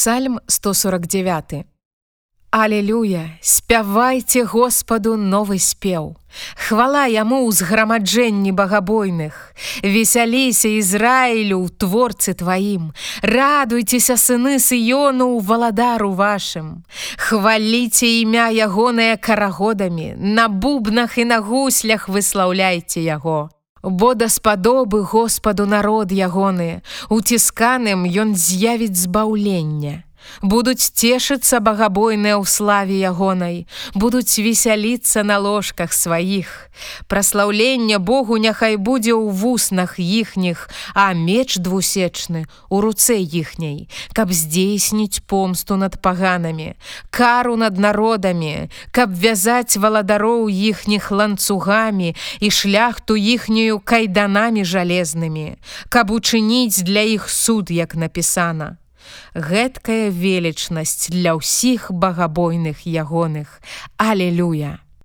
Псальм 149. Алелюя, спявайце Господу новы спеў. Хвала яму ў зграмаджэнні багабойных. Весяліся Ізраілю ў творцы тваім. Радуйцеся сыны сыёну ў валадару вашым. Хваліце імя ягоныя карагодамі, На бубнах і на гуслях выслаўляйце яго. Бо даспадобы Господу народ ягоны, уцісканым ён з'явіць збаўлення будуць цешыцца багабойныя ў славе ягонай, будуць весяліцца на ложках сваіх. Праслаўленне Богу няхай будзе ў вуснах іхніх, а меч двусечны у руцэ іхняй, каб здзейсніць помсту над паганамі, кару над народамі, каб вязаць валадароў іхніх ланцугамі і шляхту іхнюю кайданамі жалезнымі, каб учыніць для іх суд, як напісана гэткая велічнасць для ўсіх багабойных ягоных. Алелюя